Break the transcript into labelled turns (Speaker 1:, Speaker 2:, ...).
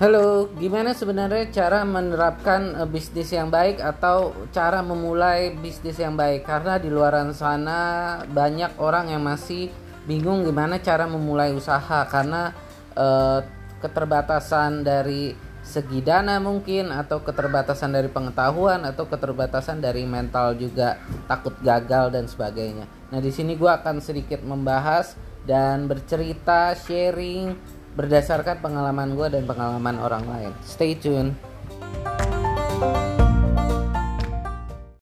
Speaker 1: Halo, gimana sebenarnya cara menerapkan uh, bisnis yang baik atau cara memulai bisnis yang baik? Karena di luar sana banyak orang yang masih bingung gimana cara memulai usaha karena uh, keterbatasan dari segi dana mungkin atau keterbatasan dari pengetahuan atau keterbatasan dari mental juga takut gagal dan sebagainya. Nah, di sini gue akan sedikit membahas dan bercerita sharing berdasarkan pengalaman gue dan pengalaman orang lain. Stay tune.